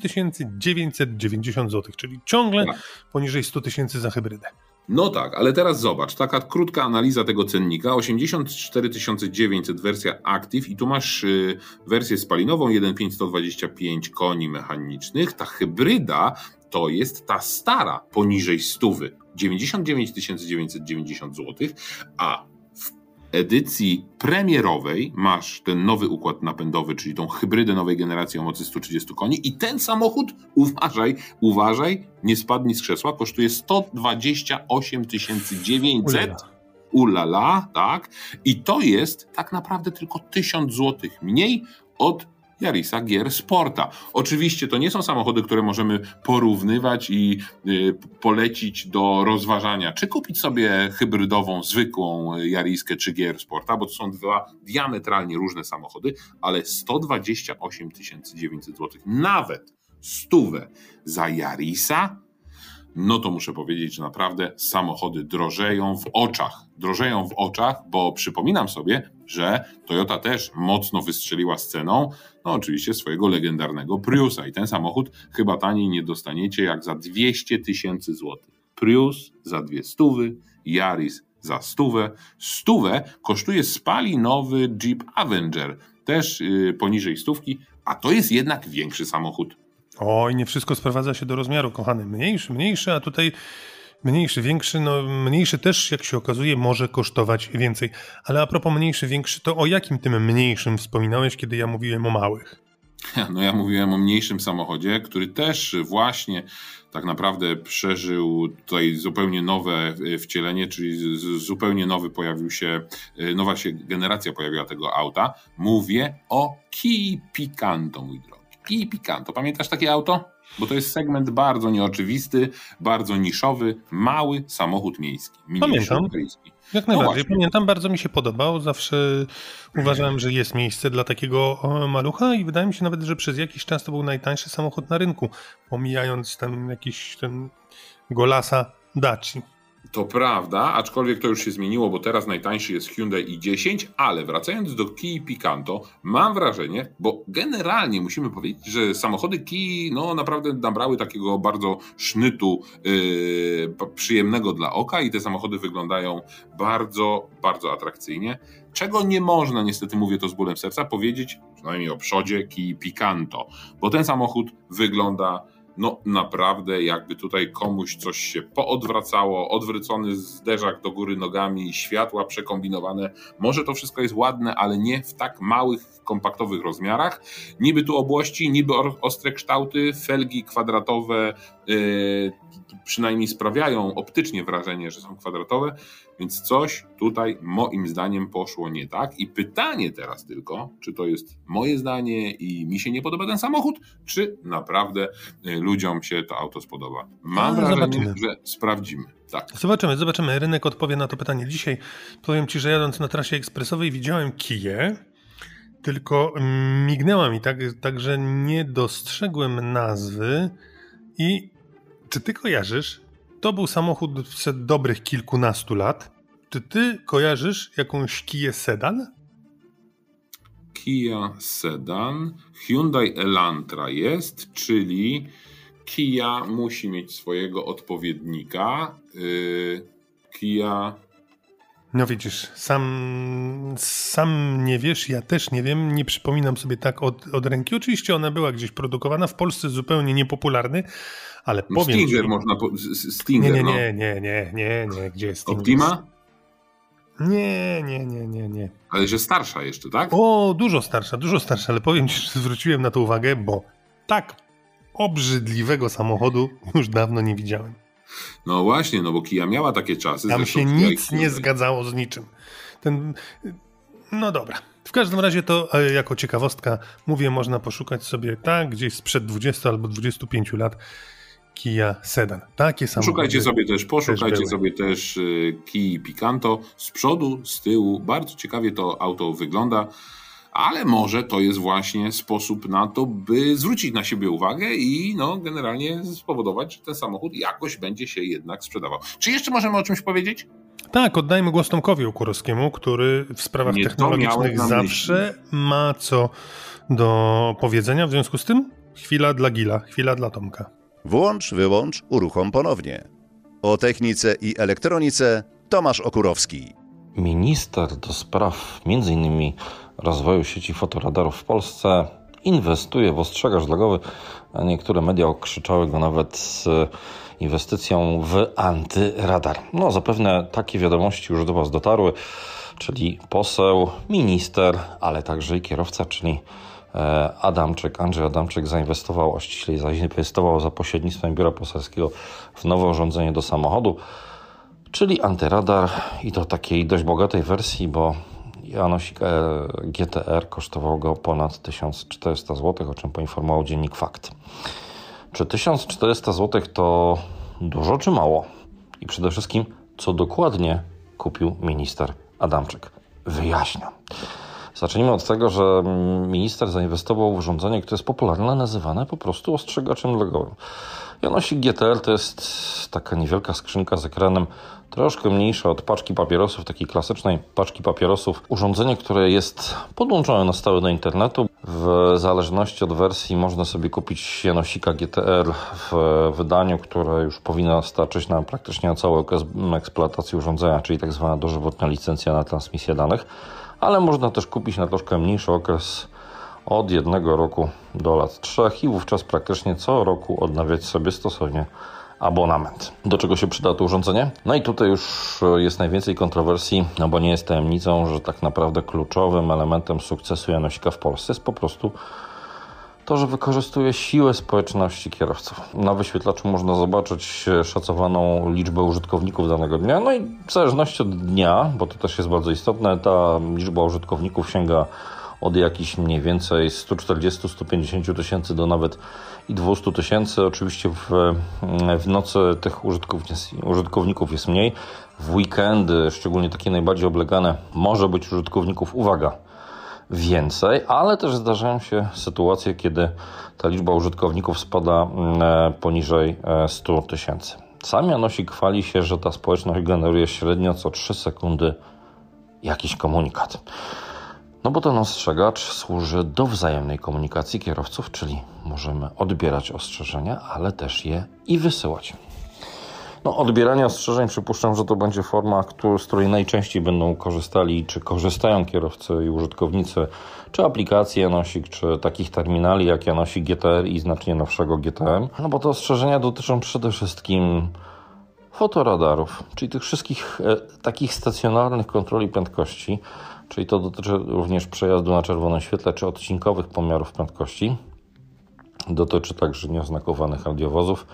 990 zł, czyli ciągle Tak. poniżej 100 tysięcy za hybrydę. No tak, ale teraz zobacz, taka krótka analiza tego cennika, 84 900 wersja Active i tu masz y, wersję spalinową 15125 koni mechanicznych, ta hybryda to jest ta stara poniżej stówy, 99 990 zł, a edycji premierowej masz ten nowy układ napędowy, czyli tą hybrydę nowej generacji o mocy 130 koni i ten samochód, uważaj, uważaj, nie spadnij z krzesła, kosztuje 128 900 Ulala. tak? I to jest tak naprawdę tylko 1000 zł mniej od Yarisa Gier Sporta. Oczywiście to nie są samochody, które możemy porównywać i y, polecić do rozważania, czy kupić sobie hybrydową, zwykłą Jariskę czy Gier Sporta, bo to są dwa diametralnie różne samochody, ale 128 900 zł, nawet stówę za Yarisa, no to muszę powiedzieć, że naprawdę samochody drożeją w oczach. Drożeją w oczach, bo przypominam sobie, że Toyota też mocno wystrzeliła z ceną, no oczywiście swojego legendarnego Priusa i ten samochód chyba taniej nie dostaniecie jak za 200 tysięcy złotych. Prius za dwie stówy, Yaris za stówę. Stówę kosztuje spalinowy Jeep Avenger, też yy, poniżej stówki, a to jest jednak większy samochód. Oj, nie wszystko sprowadza się do rozmiaru, kochany. Mniejszy, mniejszy, a tutaj mniejszy, większy, no mniejszy też, jak się okazuje, może kosztować więcej. Ale a propos mniejszy, większy, to o jakim tym mniejszym wspominałeś, kiedy ja mówiłem o małych? No ja mówiłem o mniejszym samochodzie, który też właśnie tak naprawdę przeżył tutaj zupełnie nowe e, wcielenie, czyli zupełnie nowy pojawił się, e, nowa się generacja pojawiła tego auta. Mówię o Kia Picanto, mój drogi. Kia Picanto. Pamiętasz takie auto? Bo to jest segment bardzo nieoczywisty, bardzo niszowy, mały samochód miejski. Pamiętam. europejski. Jak No najbardziej. właśnie. Pamiętam, bardzo mi się podobał. Zawsze uważałem, że jest miejsce dla takiego malucha i wydaje mi się nawet, że przez jakiś czas to był najtańszy samochód na rynku, pomijając ten jakiś ten Golasa Daci. To prawda, aczkolwiek to już się zmieniło, bo teraz najtańszy jest Hyundai i10, ale wracając do Kia Picanto, mam wrażenie, bo generalnie musimy powiedzieć, że samochody Kia no, naprawdę nabrały takiego bardzo sznytu yy, przyjemnego dla oka i te samochody wyglądają bardzo, bardzo atrakcyjnie. Czego nie można, niestety mówię to z bólem serca, powiedzieć, przynajmniej o przodzie Kia Picanto, bo ten samochód wygląda no naprawdę jakby tutaj komuś coś się poodwracało, odwrócony zderzak do góry nogami, światła przekombinowane. Może to wszystko jest ładne, ale nie w tak małych, kompaktowych rozmiarach. Niby tu obłości, niby ostre kształty, felgi kwadratowe yy, przynajmniej sprawiają optycznie wrażenie, że są kwadratowe, więc coś tutaj moim zdaniem poszło nie tak. I pytanie teraz tylko, czy to jest moje zdanie i mi się nie podoba ten samochód, czy naprawdę y, ludziom się to auto spodoba. Mam A, wrażenie, zobaczymy. że sprawdzimy. Tak. Zobaczymy, zobaczymy. Rynek odpowie na to pytanie. Dzisiaj powiem Ci, że jadąc na trasie ekspresowej widziałem kiję, tylko mignęła mi tak, tak, że nie dostrzegłem nazwy i czy Ty kojarzysz? To był samochód sprzed dobrych kilkunastu lat. Czy Ty kojarzysz jakąś kiję sedan? Kia Sedan, Hyundai Elantra jest, czyli Kia musi mieć swojego odpowiednika. Yy, Kia No widzisz, sam, sam nie wiesz, ja też nie wiem, nie przypominam sobie tak od, od ręki. Oczywiście ona była gdzieś produkowana, w Polsce zupełnie niepopularny, ale no powiem Stinger ci, można. Po, s- s- Nie, Stinger, nie, no. nie, nie, nie, nie, nie, gdzie jest Stinger? Optima? Nie, nie, nie, nie, nie. Ale że starsza jeszcze, tak? O, dużo starsza, dużo starsza, ale powiem ci, że zwróciłem na to uwagę, bo tak obrzydliwego samochodu już dawno nie widziałem. No właśnie, no bo Kia miała takie czasy. Tam się nic nie zgadzało z niczym. Ten, no dobra. W każdym razie to e, jako ciekawostka mówię, można poszukać sobie tak gdzieś sprzed 20 albo 25 lat Kia Sedan. Takie samochody. Poszukajcie sobie też, poszukajcie były. sobie też y, Kii Picanto z przodu, z tyłu. Bardzo ciekawie to auto wygląda, ale może to jest właśnie sposób na to, by zwrócić na siebie uwagę i no, generalnie spowodować, że ten samochód jakoś będzie się jednak sprzedawał. Czy jeszcze możemy o czymś powiedzieć? Tak, oddajmy głos Tomkowi Okurowskiemu, który w sprawach Nie technologicznych zawsze ma co do powiedzenia. W związku z tym chwila dla Gila, chwila dla Tomka. Włącz, wyłącz, uruchom ponownie. O technice i elektronice Tomasz Okurowski. Minister do spraw m.in. rozwoju sieci fotoradarów w Polsce inwestuje w ostrzegacz drogowy, niektóre media okrzyczały go nawet z inwestycją w antyradar. No, zapewne takie wiadomości już do Was dotarły, czyli poseł, minister, ale także i kierowca, czyli e, Adamczyk, Andrzej Adamczyk zainwestował, a ściślej zainwestował za pośrednictwem biura poselskiego w nowe urządzenie do samochodu, czyli antyradar i to takiej dość bogatej wersji, bo Janosik GTR kosztował go ponad 1400 zł, o czym poinformował dziennik Fakt. Czy 1400 zł to dużo czy mało? I przede wszystkim, co dokładnie kupił minister Adamczyk? Wyjaśnia. Zacznijmy od tego, że minister zainwestował w urządzenie, które jest popularne, nazywane po prostu ostrzegaczem drogowym. Janosik GTR to jest taka niewielka skrzynka z ekranem troszkę mniejsza od paczki papierosów, takiej klasycznej paczki papierosów. Urządzenie, które jest podłączone na stałe do internetu. W zależności od wersji można sobie kupić Janosika GTR w wydaniu, które już powinno starczyć nam praktycznie na okres eksploatacji urządzenia, czyli tak zwana dożywotnia licencja na transmisję danych, ale można też kupić na troszkę mniejszy okres od jednego roku do lat trzech i wówczas praktycznie co roku odnawiać sobie stosownie abonament. Do czego się przyda to urządzenie? No i tutaj już jest najwięcej kontrowersji, no bo nie jest tajemnicą, że tak naprawdę kluczowym elementem sukcesu Janosika w Polsce jest po prostu to, że wykorzystuje siłę społeczności kierowców. Na wyświetlaczu można zobaczyć szacowaną liczbę użytkowników danego dnia, no i w zależności od dnia, bo to też jest bardzo istotne, ta liczba użytkowników sięga od jakichś mniej więcej 140-150 tysięcy do nawet i 200 tysięcy. Oczywiście w, w nocy tych użytkowników jest mniej. W weekendy, szczególnie takie najbardziej oblegane, może być użytkowników, uwaga, więcej, ale też zdarzają się sytuacje, kiedy ta liczba użytkowników spada mm, poniżej 100 e, tysięcy. Sam Janosik chwali się, że ta społeczność generuje średnio co 3 sekundy jakiś komunikat. No bo ten ostrzegacz służy do wzajemnej komunikacji kierowców, czyli możemy odbierać ostrzeżenia, ale też je i wysyłać. No, odbieranie ostrzeżeń przypuszczam, że to będzie forma, z której najczęściej będą korzystali, czy korzystają kierowcy i użytkownicy, czy aplikacji Janosik, czy takich terminali jak Janosik GTR i znacznie nowszego GTM. No bo te ostrzeżenia dotyczą przede wszystkim fotoradarów, czyli tych wszystkich e, takich stacjonarnych kontroli prędkości, czyli to dotyczy również przejazdu na czerwonym świetle czy odcinkowych pomiarów prędkości. Dotyczy także nieoznakowanych radiowozów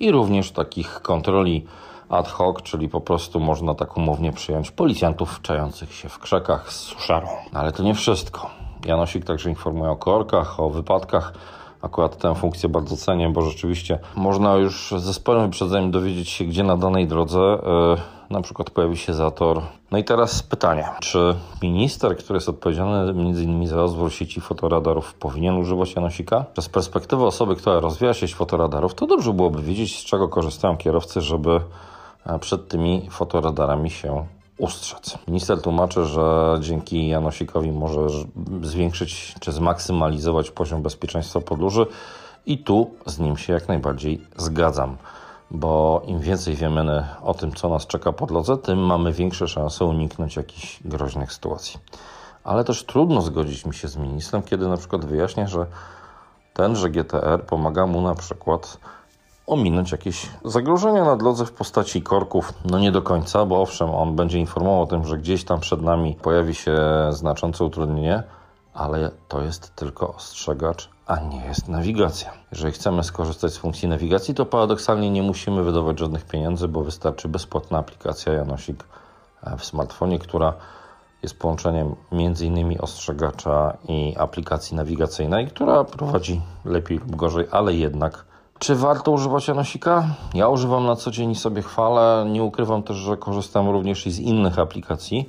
i również takich kontroli ad hoc, czyli po prostu można tak umownie przyjąć policjantów czających się w krzakach z suszarą. Ale to nie wszystko. Janosik także informuje o korkach, o wypadkach. Akurat tę funkcję bardzo cenię, bo rzeczywiście można już ze sporym wyprzedzeniem dowiedzieć się, gdzie na danej drodze yy, na przykład pojawi się zator. No i teraz pytanie, czy minister, który jest odpowiedzialny m.in. za rozwój sieci fotoradarów, powinien używać Janosika? Z perspektywy osoby, która rozwija sieć fotoradarów, to dobrze byłoby wiedzieć, z czego korzystają kierowcy, żeby e, przed tymi fotoradarami się ustrzec. Minister tłumaczy, że dzięki Janosikowi może zwiększyć czy zmaksymalizować poziom bezpieczeństwa podróży i tu z nim się jak najbardziej zgadzam bo im więcej wiemy o tym, co nas czeka po drodze, tym mamy większe szanse uniknąć jakichś groźnych sytuacji. Ale też trudno zgodzić mi się z ministrem, kiedy na przykład wyjaśnia, że tenże GTR pomaga mu na przykład ominąć jakieś zagrożenia na drodze w postaci korków. No nie do końca, bo owszem, on będzie informował o tym, że gdzieś tam przed nami pojawi się znaczące utrudnienie, ale to jest tylko ostrzegacz, a nie jest nawigacja. Jeżeli chcemy skorzystać z funkcji nawigacji, to paradoksalnie nie musimy wydawać żadnych pieniędzy, bo wystarczy bezpłatna aplikacja Janosik e, w smartfonie, która jest połączeniem m.in. ostrzegacza i aplikacji nawigacyjnej, która prowadzi lepiej lub gorzej, ale jednak. Czy warto używać Janosika? Ja używam na co dzień i sobie chwalę. Nie ukrywam też, że korzystam również i z innych aplikacji.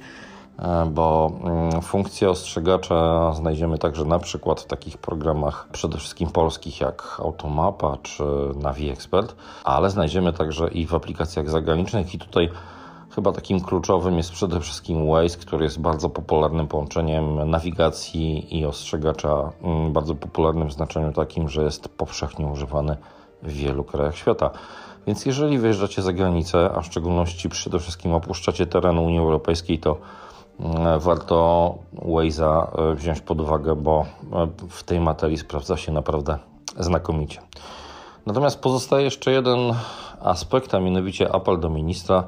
E, bo mm, funkcję ostrzegacza znajdziemy także na przykład w takich programach przede wszystkim polskich jak Automapa czy Navi Expert, ale znajdziemy także i w aplikacjach zagranicznych i tutaj Chyba takim kluczowym jest przede wszystkim Waze, który jest bardzo popularnym połączeniem nawigacji i ostrzegacza, mm, bardzo popularnym w znaczeniu takim, że jest powszechnie używany w wielu krajach świata. Więc jeżeli wyjeżdżacie za granicę, a w szczególności przede wszystkim opuszczacie teren Unii Europejskiej, to mm, warto Waze'a e, wziąć pod uwagę, bo e, w tej materii sprawdza się naprawdę znakomicie. Natomiast pozostaje jeszcze jeden aspekt, a mianowicie apel do ministra,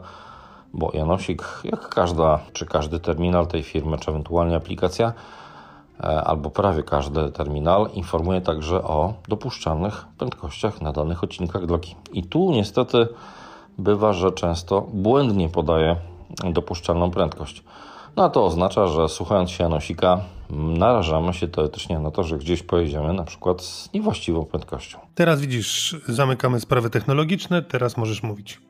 bo Janosik, jak każda czy każdy terminal tej firmy, czy ewentualnie aplikacja, e, albo prawie każdy terminal informuje także o dopuszczalnych prędkościach na danych odcinkach drogi. I tu niestety bywa, że często błędnie podaje dopuszczalną prędkość. No a to oznacza, że słuchając się Janosika, narażamy się teoretycznie na to, że gdzieś pojedziemy na przykład z niewłaściwą prędkością. Teraz widzisz, zamykamy sprawy technologiczne, teraz możesz mówić.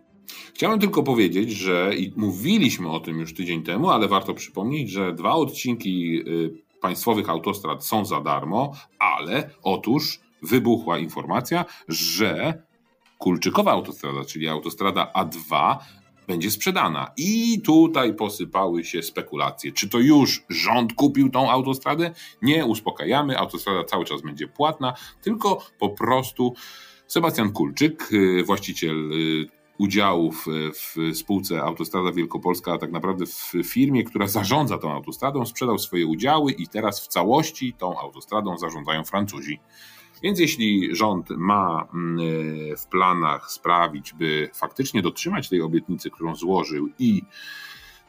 Chciałem tylko powiedzieć, że mówiliśmy o tym już tydzień temu, ale warto przypomnieć, że dwa odcinki y, państwowych autostrad są za darmo, ale otóż wybuchła informacja, że Kulczykowa autostrada, czyli autostrada A2, będzie sprzedana. I tutaj posypały się spekulacje. Czy to już rząd kupił tą autostradę? Nie, uspokajamy. Autostrada cały czas będzie płatna, tylko po prostu Sebastian Kulczyk, y, właściciel y, udziałów y, w spółce Autostrada Wielkopolska, a tak naprawdę w firmie, która zarządza tą autostradą, sprzedał swoje udziały i teraz w całości tą autostradą zarządzają Francuzi. Więc jeśli rząd ma mm, w planach sprawić, by faktycznie dotrzymać tej obietnicy, którą złożył i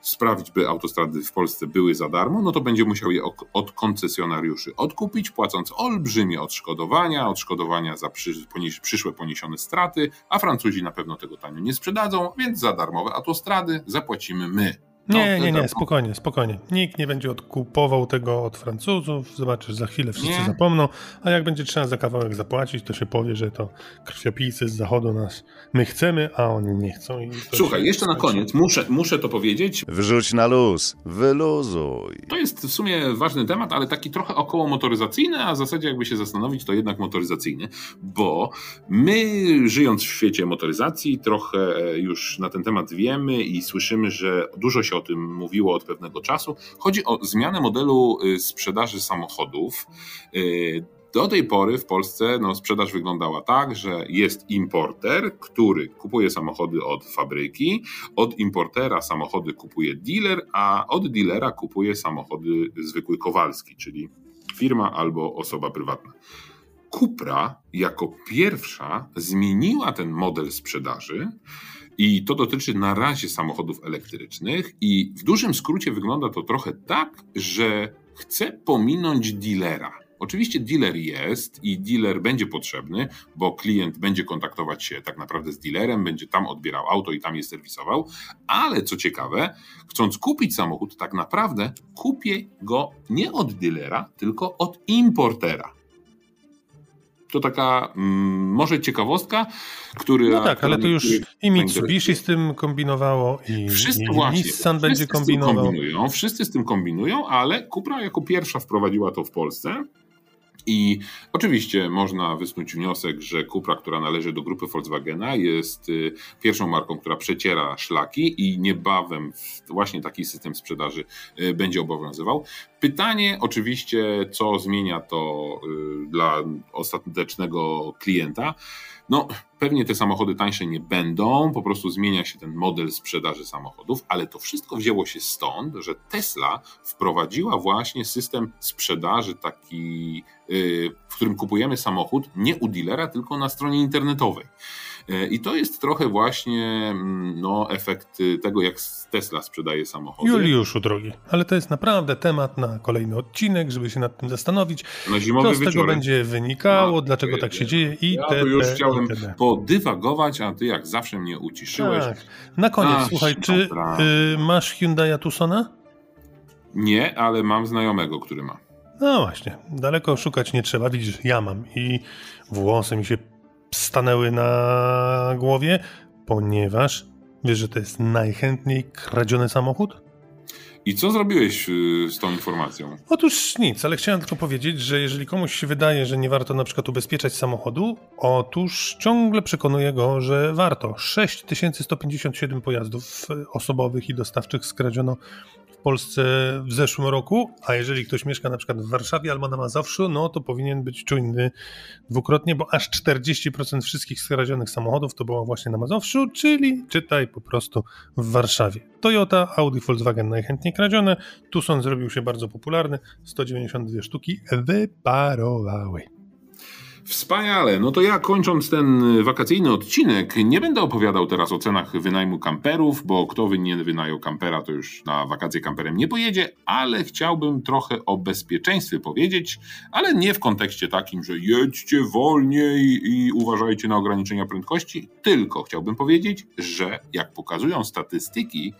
sprawić, by autostrady w Polsce były za darmo, no to będzie musiał je od koncesjonariuszy odkupić, płacąc olbrzymie odszkodowania, odszkodowania za przyszłe poniesione straty, a Francuzi na pewno tego tanio nie sprzedadzą, więc za darmowe autostrady zapłacimy my. No, nie, nie, nie, spokojnie, spokojnie. Nikt nie będzie odkupował tego od Francuzów. Zobaczysz, za chwilę wszyscy nie. zapomną, a jak będzie trzeba za kawałek zapłacić, to się powie, że to krwiopisy z zachodu nas my chcemy, a oni nie chcą. Słuchaj, jeszcze na koniec muszę, muszę to powiedzieć. Wrzuć na luz, wyluzuj. To jest w sumie ważny temat, ale taki trochę około motoryzacyjny, a w zasadzie jakby się zastanowić, to jednak motoryzacyjny, bo my żyjąc w świecie motoryzacji trochę już na ten temat wiemy i słyszymy, że dużo się o tym mówiło od pewnego czasu. Chodzi o zmianę modelu y, sprzedaży samochodów. Y, do tej pory w Polsce no, sprzedaż wyglądała tak, że jest importer, który kupuje samochody od fabryki, od importera samochody kupuje dealer, a od dealera kupuje samochody zwykły Kowalski, czyli firma albo osoba prywatna. Kupra jako pierwsza zmieniła ten model sprzedaży i to dotyczy na razie samochodów elektrycznych, i w dużym skrócie wygląda to trochę tak, że chce pominąć dealera. Oczywiście dealer jest i dealer będzie potrzebny, bo klient będzie kontaktować się tak naprawdę z dealerem, będzie tam odbierał auto i tam je serwisował, ale co ciekawe, chcąc kupić samochód, tak naprawdę kupię go nie od dealera, tylko od importera to taka mm, może ciekawostka, który. No tak, ale to już i Mitsubishi z tym kombinowało, i, wszyscy, i właśnie, Nissan będzie kombinował. kombinują, wszyscy z tym kombinują, ale Cupra jako pierwsza wprowadziła to w Polsce. I oczywiście można wysnuć wniosek, że Cupra, która należy do grupy Volkswagena, jest y, pierwszą marką, która przeciera szlaki i niebawem właśnie taki system sprzedaży y, będzie obowiązywał. Pytanie oczywiście, co zmienia to y, dla ostatecznego klienta. No, pewnie te samochody tańsze nie będą, po prostu zmienia się ten model sprzedaży samochodów, ale to wszystko wzięło się stąd, że Tesla wprowadziła właśnie system sprzedaży taki, y, w którym kupujemy samochód nie u dealera, tylko na stronie internetowej. E, I to jest trochę właśnie mm, no, efekt tego, jak Tesla sprzedaje samochody. Juliuszu drogi, ale to jest naprawdę temat na kolejny odcinek, żeby się nad tym zastanowić. Na zimowy co z tego będzie wynikało, no, dlaczego tak się dzieje i ja to już chciałem podywagować, a ty jak zawsze mnie uciszyłeś. Tak. Na koniec, Ach, słuchaj, czy y, masz Hyundai Tucsona? Nie, ale mam znajomego, który ma. No właśnie, daleko szukać nie trzeba. Widzisz, ja mam i włosy mi się stanęły na głowie, ponieważ wiesz, że to jest najchętniej kradziony samochód? I co zrobiłeś y, z tą informacją? Otóż nic, ale chciałem tylko powiedzieć, że jeżeli komuś się wydaje, że nie warto na przykład ubezpieczać samochodu, otóż ciągle przekonuję go, że warto. 6157 pojazdów e, osobowych i dostawczych skradziono w Polsce w zeszłym roku, a jeżeli ktoś mieszka na przykład w Warszawie albo na Mazowszu, no to powinien być czujny dwukrotnie, bo aż 40% wszystkich skradzionych samochodów to było właśnie na Mazowszu, czyli czytaj po prostu w Warszawie. Toyota, Audi, Volkswagen najchętniej kradzione, Tucson zrobił się bardzo popularny, 192 sztuki wyparowały. Wspaniale. No to ja kończąc ten wakacyjny odcinek, nie będę opowiadał teraz o cenach wynajmu kamperów, bo kto nie wynajął kampera, to już na wakacje kamperem nie pojedzie, ale chciałbym trochę o bezpieczeństwie powiedzieć, ale nie w kontekście takim, że jedźcie wolniej i uważajcie na ograniczenia prędkości, tylko chciałbym powiedzieć, że jak pokazują statystyki,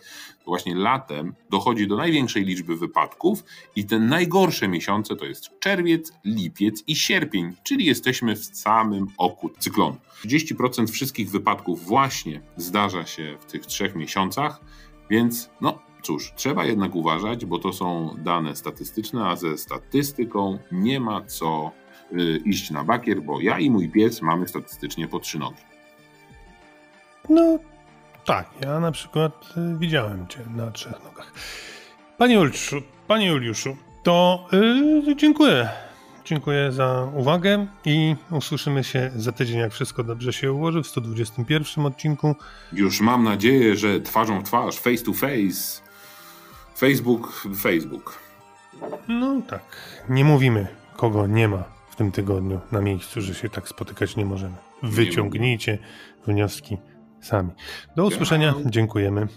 właśnie latem dochodzi do największej liczby wypadków i te najgorsze miesiące to jest czerwiec, lipiec i sierpień, czyli jesteśmy w samym oku cyklonu. 30% wszystkich wypadków właśnie zdarza się w tych trzech miesiącach, więc no cóż, trzeba jednak uważać, bo to są dane statystyczne, a ze statystyką nie ma co y, iść na bakier, bo ja i mój pies mamy statystycznie po trzy nogi. No tak, ja na przykład y, widziałem cię na trzech nogach. Panie Juliuszu, panie Juliuszu, to y, dziękuję. Dziękuję za uwagę i usłyszymy się za tydzień, jak wszystko dobrze się ułoży, w 121 odcinku. Już mam nadzieję, że twarzą w twarz, face to face, Facebook, Facebook. No tak, nie mówimy, kogo nie ma w tym tygodniu na miejscu, że się tak spotykać nie możemy. Wyciągnijcie wnioski sami. Do usłyszenia, dziękujemy.